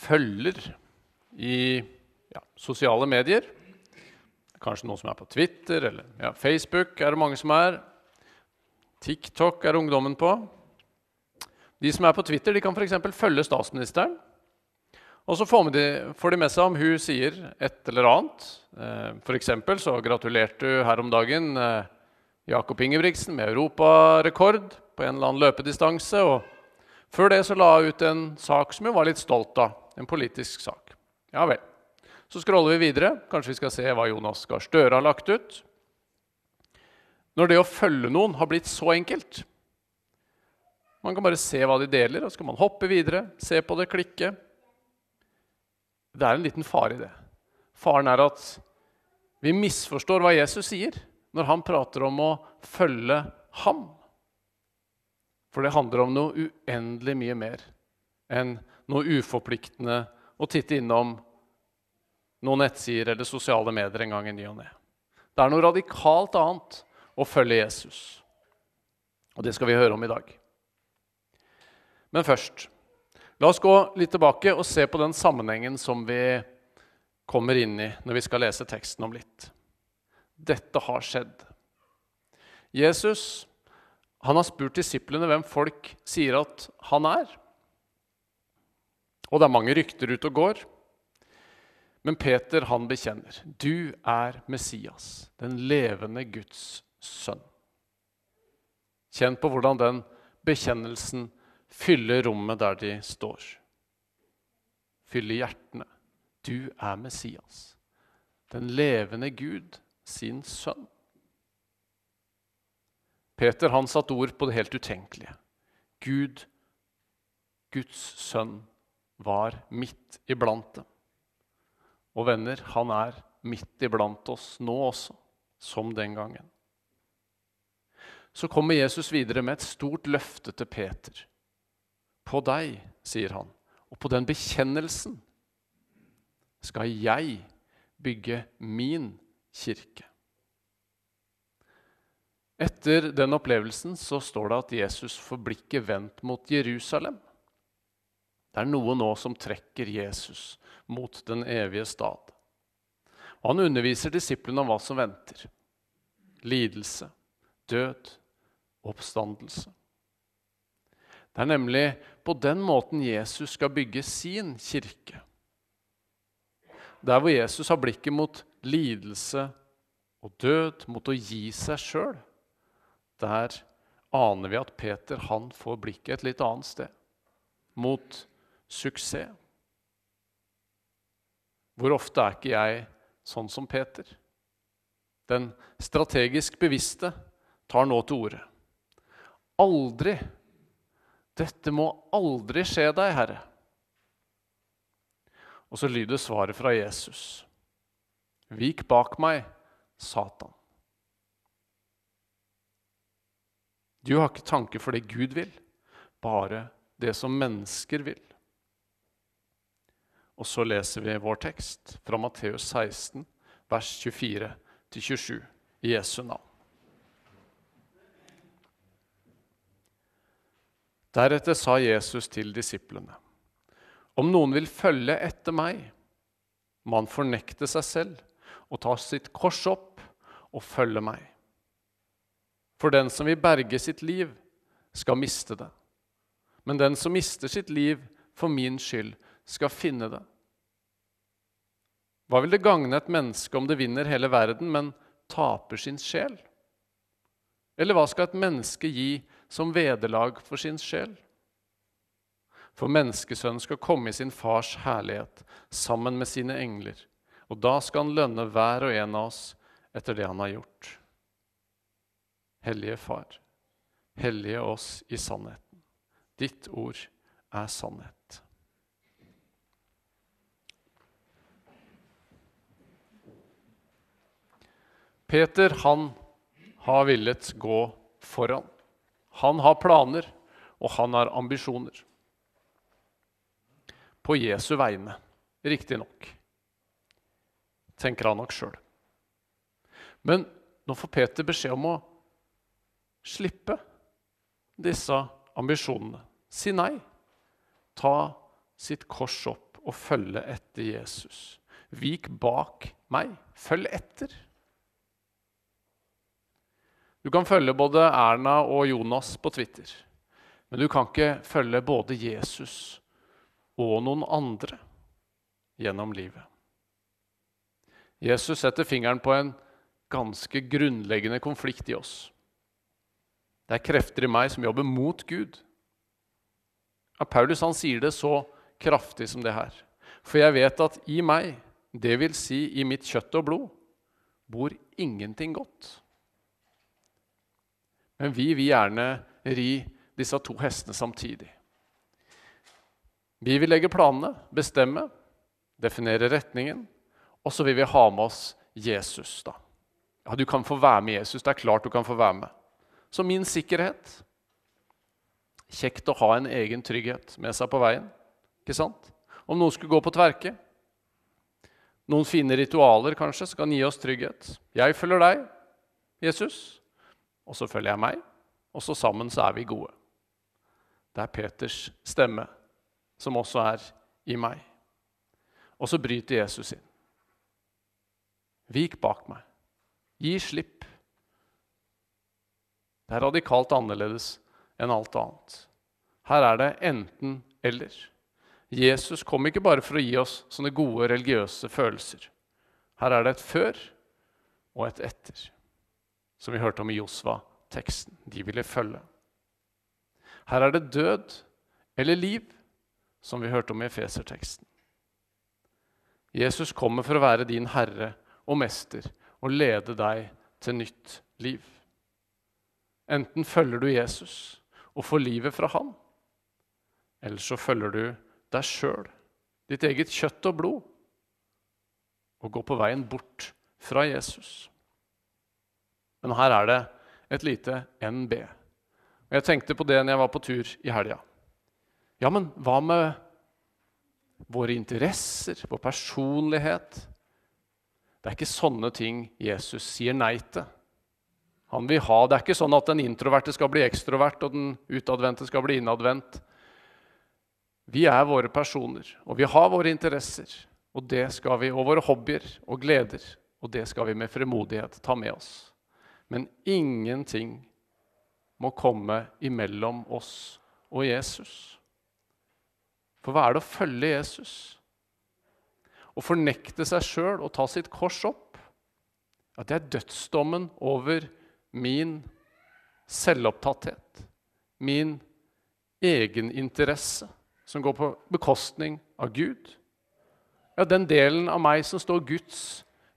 følger i ja, sosiale medier. Kanskje noen som er på Twitter eller ja, Facebook. er det mange som er. TikTok er ungdommen på. De som er på Twitter, de kan f.eks. følge statsministeren. Og så får de, får de, med seg om hun sier et eller annet. Eh, F.eks. så gratulerte hun her om dagen eh, Jakob Ingebrigtsen med europarekord på en eller annen løpedistanse. og Før det så la hun ut en sak som hun var litt stolt av. En politisk sak. Ja vel. Så scroller vi videre. Kanskje vi skal se hva Jonas Gahr Støre har lagt ut. Når det å følge noen har blitt så enkelt Man kan bare se hva de deler, og så kan man hoppe videre, se på det, klikke. Det er en liten fare i det. Faren er at vi misforstår hva Jesus sier når han prater om å følge ham. For det handler om noe uendelig mye mer enn noe uforpliktende å titte innom noen nettsider eller sosiale medier en gang i ny og ne. Det er noe radikalt annet å følge Jesus. Og det skal vi høre om i dag. Men først La oss gå litt tilbake og se på den sammenhengen som vi kommer inn i når vi skal lese teksten om litt. Dette har skjedd. Jesus han har spurt disiplene hvem folk sier at han er. Og det er mange rykter ute og går. Men Peter han bekjenner. Du er Messias, den levende Guds sønn. Kjenn på hvordan den bekjennelsen fyller rommet der de står. Fyller hjertene. Du er Messias, den levende Gud, sin sønn. Peter han satte ord på det helt utenkelige. Gud, Guds sønn, var midt iblant dem. Og venner, han er midt iblant oss nå også, som den gangen. Så kommer Jesus videre med et stort løfte til Peter. På deg, sier han, og på den bekjennelsen skal jeg bygge min kirke. Etter den opplevelsen så står det at Jesus får blikket vendt mot Jerusalem. Det er noe nå som trekker Jesus mot den evige stad. Og han underviser disiplene om hva som venter. Lidelse, død, oppstandelse. Det er nemlig på den måten Jesus skal bygge sin kirke. Der hvor Jesus har blikket mot lidelse og død, mot å gi seg sjøl, der aner vi at Peter han får blikket et litt annet sted. Mot suksess. Hvor ofte er ikke jeg sånn som Peter? Den strategisk bevisste tar nå til orde. Aldri dette må aldri skje deg, Herre. Og så lyder svaret fra Jesus. Vik bak meg, Satan. Du har ikke tanke for det Gud vil, bare det som mennesker vil. Og så leser vi vår tekst fra Matteus 16, vers 24-27 i Jesu navn. Deretter sa Jesus til disiplene.: Om noen vil følge etter meg, må han fornekte seg selv og ta sitt kors opp og følge meg. For den som vil berge sitt liv, skal miste det. Men den som mister sitt liv for min skyld, skal finne det. Hva vil det gagne et menneske om det vinner hele verden, men taper sin sjel? Eller hva skal et menneske gi som vederlag for sin sjel. For menneskesønnen skal komme i sin fars herlighet sammen med sine engler, og da skal han lønne hver og en av oss etter det han har gjort. Hellige Far, hellige oss i sannheten. Ditt ord er sannhet. Peter, han har villet gå foran. Han har planer, og han har ambisjoner. På Jesu vegne, riktignok, tenker han nok sjøl. Men nå får Peter beskjed om å slippe disse ambisjonene. Si nei. Ta sitt kors opp og følge etter Jesus. Vik bak meg. Følg etter. Du kan følge både Erna og Jonas på Twitter, men du kan ikke følge både Jesus og noen andre gjennom livet. Jesus setter fingeren på en ganske grunnleggende konflikt i oss. Det er krefter i meg som jobber mot Gud. Ja, Paulus han sier det så kraftig som det her. For jeg vet at i meg, det vil si i mitt kjøtt og blod, bor ingenting godt. Men vi vil gjerne ri disse to hestene samtidig. Vi vil legge planene, bestemme, definere retningen, og så vil vi ha med oss Jesus. da. Ja, Du kan få være med Jesus. Det er klart du kan få være med. Så min sikkerhet Kjekt å ha en egen trygghet med seg på veien. Ikke sant? Om noen skulle gå på tverke. Noen fine ritualer kanskje som kan gi oss trygghet. Jeg følger deg, Jesus, og så følger jeg meg. Og så sammen så er vi gode. Det er Peters stemme som også er i meg. Og så bryter Jesus inn. Vik bak meg. Gi slipp. Det er radikalt annerledes enn alt annet. Her er det enten-eller. Jesus kom ikke bare for å gi oss sånne gode religiøse følelser. Her er det et før og et etter, som vi hørte om i Josva-teksten. De ville følge. Her er det død eller liv, som vi hørte om i Efeser-teksten. Jesus kommer for å være din herre og mester og lede deg til nytt liv. Enten følger du Jesus og får livet fra han, eller så følger du deg sjøl, ditt eget kjøtt og blod, og går på veien bort fra Jesus. Men her er det et lite NB. Og Jeg tenkte på det når jeg var på tur i helga. Ja, men hva med våre interesser, vår personlighet? Det er ikke sånne ting Jesus sier nei til. Han vil ha, Det er ikke sånn at den introverte skal bli ekstrovert, og den utadvendte skal bli innadvendt. Vi er våre personer, og vi har våre interesser. Og det skal vi, og våre hobbyer og gleder. Og det skal vi med fremodighet ta med oss. Men ingenting må komme imellom oss og Jesus. For hva er det å følge Jesus? Å fornekte seg sjøl og ta sitt kors opp, at det er dødsdommen over min selvopptatthet, min egeninteresse, som går på bekostning av Gud. Ja, den delen av meg som står Guds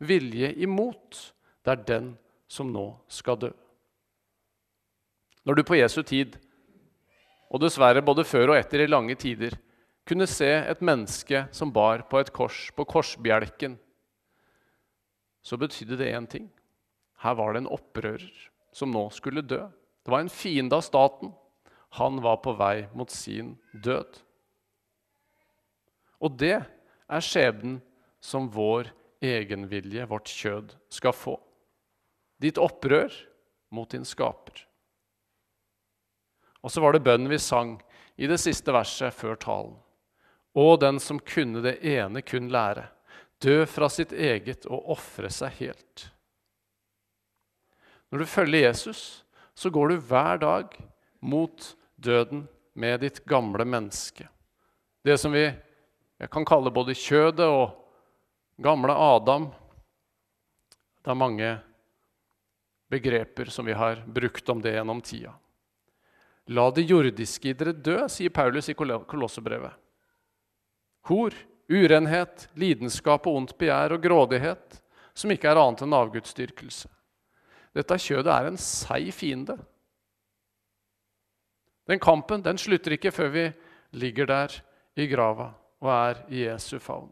vilje imot, det er den som nå skal dø. Når du på Jesu tid, og dessverre både før og etter i lange tider, kunne se et menneske som bar på et kors, på korsbjelken, så betydde det én ting. Her var det en opprører som nå skulle dø. Det var en fiende av staten. Han var på vei mot sin død. Og det er skjebnen som vår egenvilje, vårt kjød, skal få. Ditt opprør mot din skaper. Og så var det bønnen vi sang i det siste verset før talen og den som kunne det ene kun lære, dø fra sitt eget og ofre seg helt. Når du følger Jesus, så går du hver dag mot døden med ditt gamle menneske. Det som vi kan kalle både kjødet og gamle Adam. Det er mange begreper som vi har brukt om det gjennom tida. La det jordiske i dere dø, sier Paulus i Kolossebrevet. Hor, urenhet, lidenskap og ondt begjær og grådighet, som ikke er annet enn avgudsdyrkelse. Dette kjødet er en seig fiende. Den kampen den slutter ikke før vi ligger der i grava og er i Jesu favn.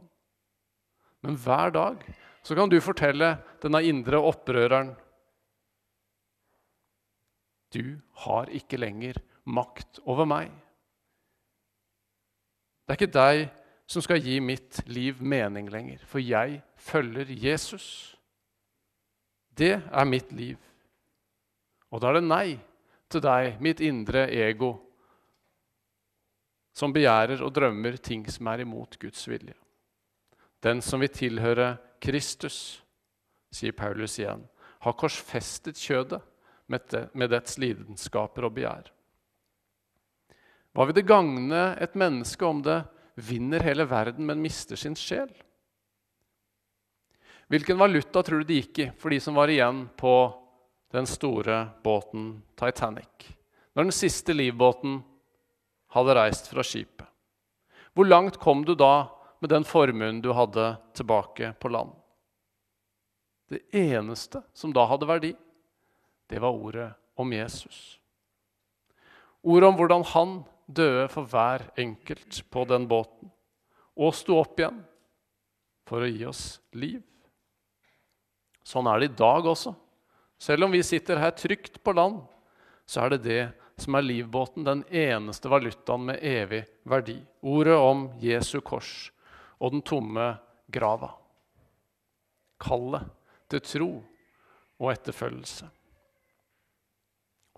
Men hver dag så kan du fortelle denne indre opprøreren Du har ikke lenger makt over meg. Det er ikke deg som skal gi mitt liv mening lenger, for jeg følger Jesus. Det er mitt liv. Og da er det nei til deg, mitt indre ego, som begjærer og drømmer ting som er imot Guds vilje. Den som vil tilhøre Kristus, sier Paulus igjen, har korsfestet kjødet med dets lidenskaper og begjær. Hva vil det gagne et menneske om det vinner hele verden, men mister sin sjel? Hvilken valuta tror du det gikk i for de som var igjen på den store båten Titanic? Når den siste livbåten hadde reist fra skipet. Hvor langt kom du da med den formuen du hadde tilbake på land? Det eneste som da hadde verdi, det var ordet om Jesus. Ordet om hvordan han døde for hver enkelt på den båten og sto opp igjen for å gi oss liv. Sånn er det i dag også. Selv om vi sitter her trygt på land, så er det det som er livbåten, den eneste valutaen med evig verdi. Ordet om Jesu kors og den tomme grava. Kallet til tro og etterfølgelse.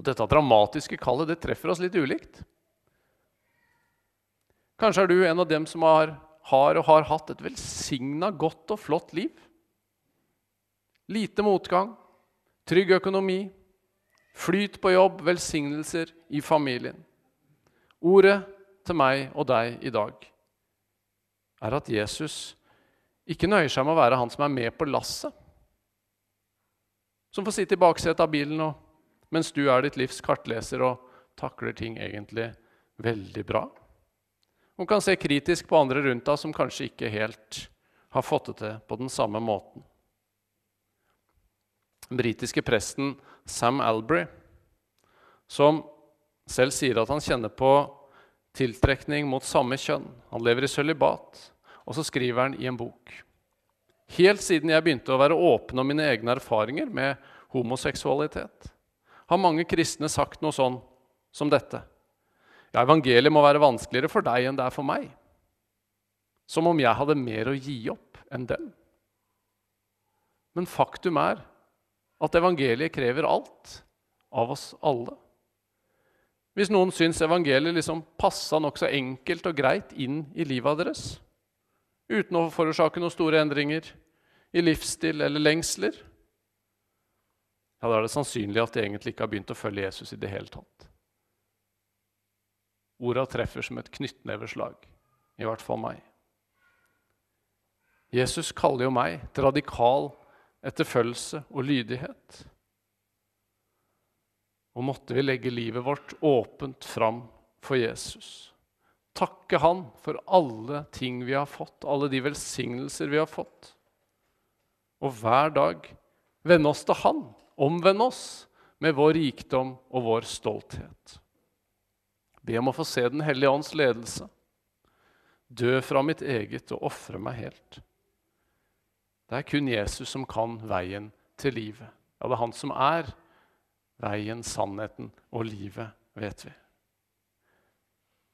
Og Dette dramatiske kallet det treffer oss litt ulikt. Kanskje er du en av dem som har, har og har hatt et velsigna, godt og flott liv. Lite motgang, trygg økonomi, flyt på jobb, velsignelser i familien. Ordet til meg og deg i dag er at Jesus ikke nøyer seg med å være han som er med på lasset. Som får sitte i baksetet av bilen og, mens du er ditt livs kartleser og takler ting egentlig veldig bra. Hun kan se kritisk på andre rundt deg som kanskje ikke helt har fått det til på den samme måten. Den britiske presten Sam Albury, som selv sier at han kjenner på tiltrekning mot samme kjønn. Han lever i sølibat. Og så skriver han i en bok. Helt siden jeg begynte å være åpen om mine egne erfaringer med homoseksualitet, har mange kristne sagt noe sånn som dette. Ja, evangeliet må være vanskeligere for deg enn det er for meg. Som om jeg hadde mer å gi opp enn dem. Men faktum er at evangeliet krever alt av oss alle. Hvis noen syns evangeliet liksom passa nokså enkelt og greit inn i livet deres, uten å forårsake noen store endringer i livsstil eller lengsler, ja, da er det sannsynlig at de egentlig ikke har begynt å følge Jesus i det hele tatt. Orda treffer som et knyttneveslag, i hvert fall meg. Jesus kaller jo meg til radikal etterfølgelse og lydighet. Og måtte vi legge livet vårt åpent fram for Jesus. Takke Han for alle ting vi har fått, alle de velsignelser vi har fått. Og hver dag vende oss til Han, omvende oss med vår rikdom og vår stolthet. Be om å få se Den hellige ånds ledelse. Dø fra mitt eget og ofre meg helt. Det er kun Jesus som kan veien til livet. Ja, det er han som er veien, sannheten og livet, vet vi.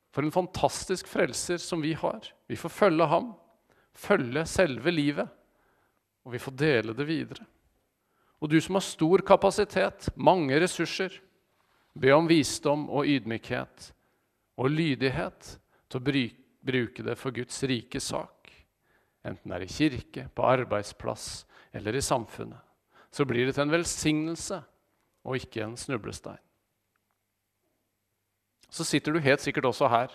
For en fantastisk frelser som vi har. Vi får følge ham, følge selve livet, og vi får dele det videre. Og du som har stor kapasitet, mange ressurser, be om visdom og ydmykhet og lydighet til å bruke det for Guds rike sak. Enten det er i kirke, på arbeidsplass eller i samfunnet. Så blir det til en velsignelse og ikke en snublestein. Så sitter du helt sikkert også her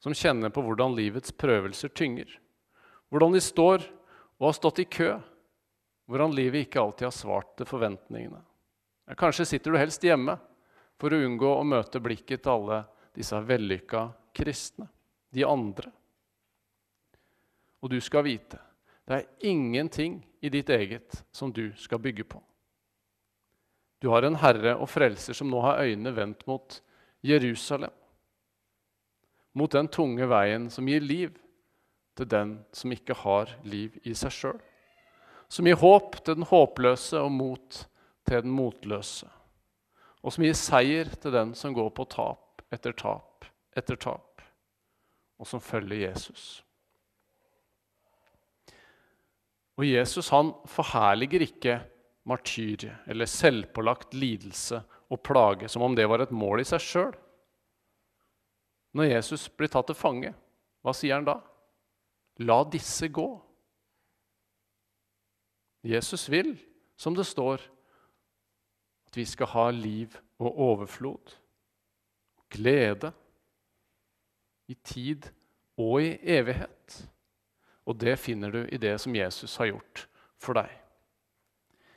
som kjenner på hvordan livets prøvelser tynger. Hvordan de står og har stått i kø. Hvordan livet ikke alltid har svart til forventningene. Kanskje sitter du helst hjemme for å unngå å møte blikket til alle disse vellykka kristne, de andre. Og du skal vite det er ingenting i ditt eget som du skal bygge på. Du har en herre og frelser som nå har øynene vendt mot Jerusalem. Mot den tunge veien som gir liv til den som ikke har liv i seg sjøl. Som gir håp til den håpløse og mot til den motløse. Og som gir seier til den som går på tap etter tap etter tap, og som følger Jesus. Og Jesus han forherliger ikke martyrie eller selvpålagt lidelse og plage, som om det var et mål i seg sjøl. Når Jesus blir tatt til fange, hva sier han da? La disse gå. Jesus vil, som det står, at vi skal ha liv og overflod, glede, i tid og i evighet. Og det finner du i det som Jesus har gjort for deg.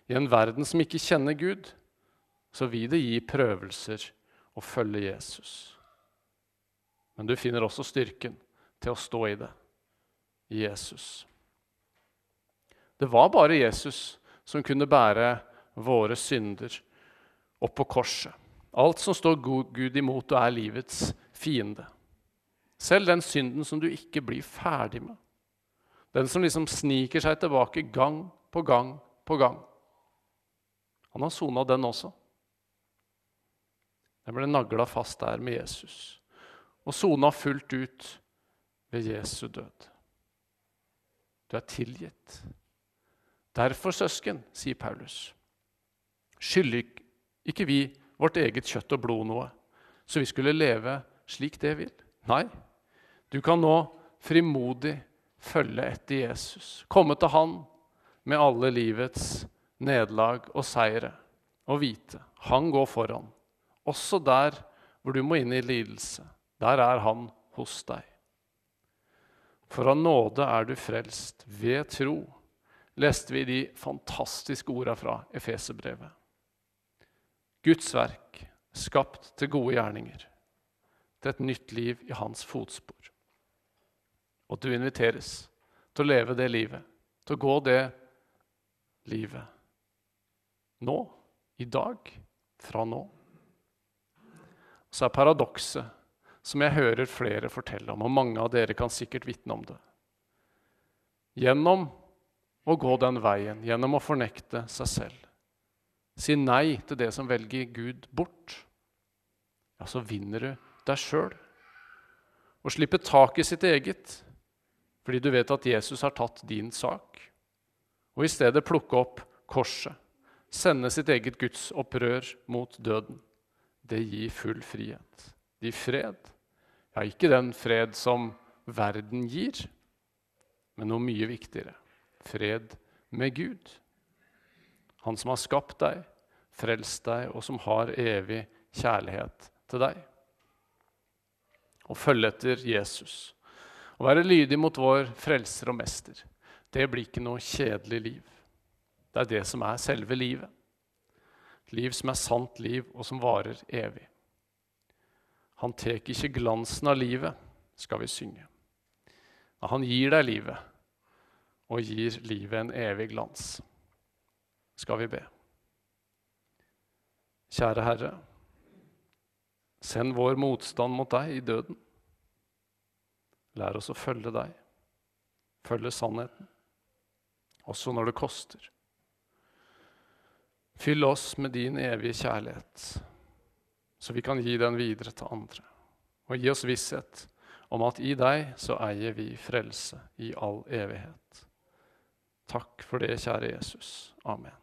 I en verden som ikke kjenner Gud, så vil det gi prøvelser å følge Jesus. Men du finner også styrken til å stå i det i Jesus. Det var bare Jesus som kunne bære våre synder opp på korset. Alt som står Gud imot og er livets fiende. Selv den synden som du ikke blir ferdig med. Den som liksom sniker seg tilbake gang på gang på gang. Han har sona den også. Den ble nagla fast der med Jesus og sona fullt ut ved Jesu død. Du er tilgitt. Derfor, søsken, sier Paulus, skylder ikke vi vårt eget kjøtt og blod noe, så vi skulle leve slik det vil. Nei, du kan nå frimodig følge etter Jesus, komme til Han med alle livets nederlag og seire, og vite Han går foran, også der hvor du må inn i lidelse. Der er Han hos deg. For av nåde er du frelst ved tro, leste vi de fantastiske orda fra Efeserbrevet. Guds verk, skapt til gode gjerninger, til et nytt liv i hans fotspor og du inviteres til å leve det livet, til å gå det livet. Nå, i dag, fra nå. Så er paradokset, som jeg hører flere fortelle om, og mange av dere kan sikkert vitne om det Gjennom å gå den veien, gjennom å fornekte seg selv, si nei til det som velger Gud bort, ja, så vinner du deg sjøl. Å slippe tak i sitt eget fordi du vet at Jesus har tatt din sak, og i stedet plukke opp korset, sende sitt eget gudsopprør mot døden. Det gir full frihet. Det gir fred. Ja, ikke den fred som verden gir, men noe mye viktigere fred med Gud. Han som har skapt deg, frelst deg, og som har evig kjærlighet til deg. Å følge etter Jesus å være lydig mot vår frelser og mester, det blir ikke noe kjedelig liv. Det er det som er selve livet. Et liv som er sant liv, og som varer evig. Han tar ikke glansen av livet, skal vi synge. Han gir deg livet, og gir livet en evig glans. Skal vi be. Kjære Herre, send vår motstand mot deg i døden. Lær oss å følge deg, følge sannheten, også når det koster. Fyll oss med din evige kjærlighet, så vi kan gi den videre til andre. Og gi oss visshet om at i deg så eier vi frelse i all evighet. Takk for det, kjære Jesus. Amen.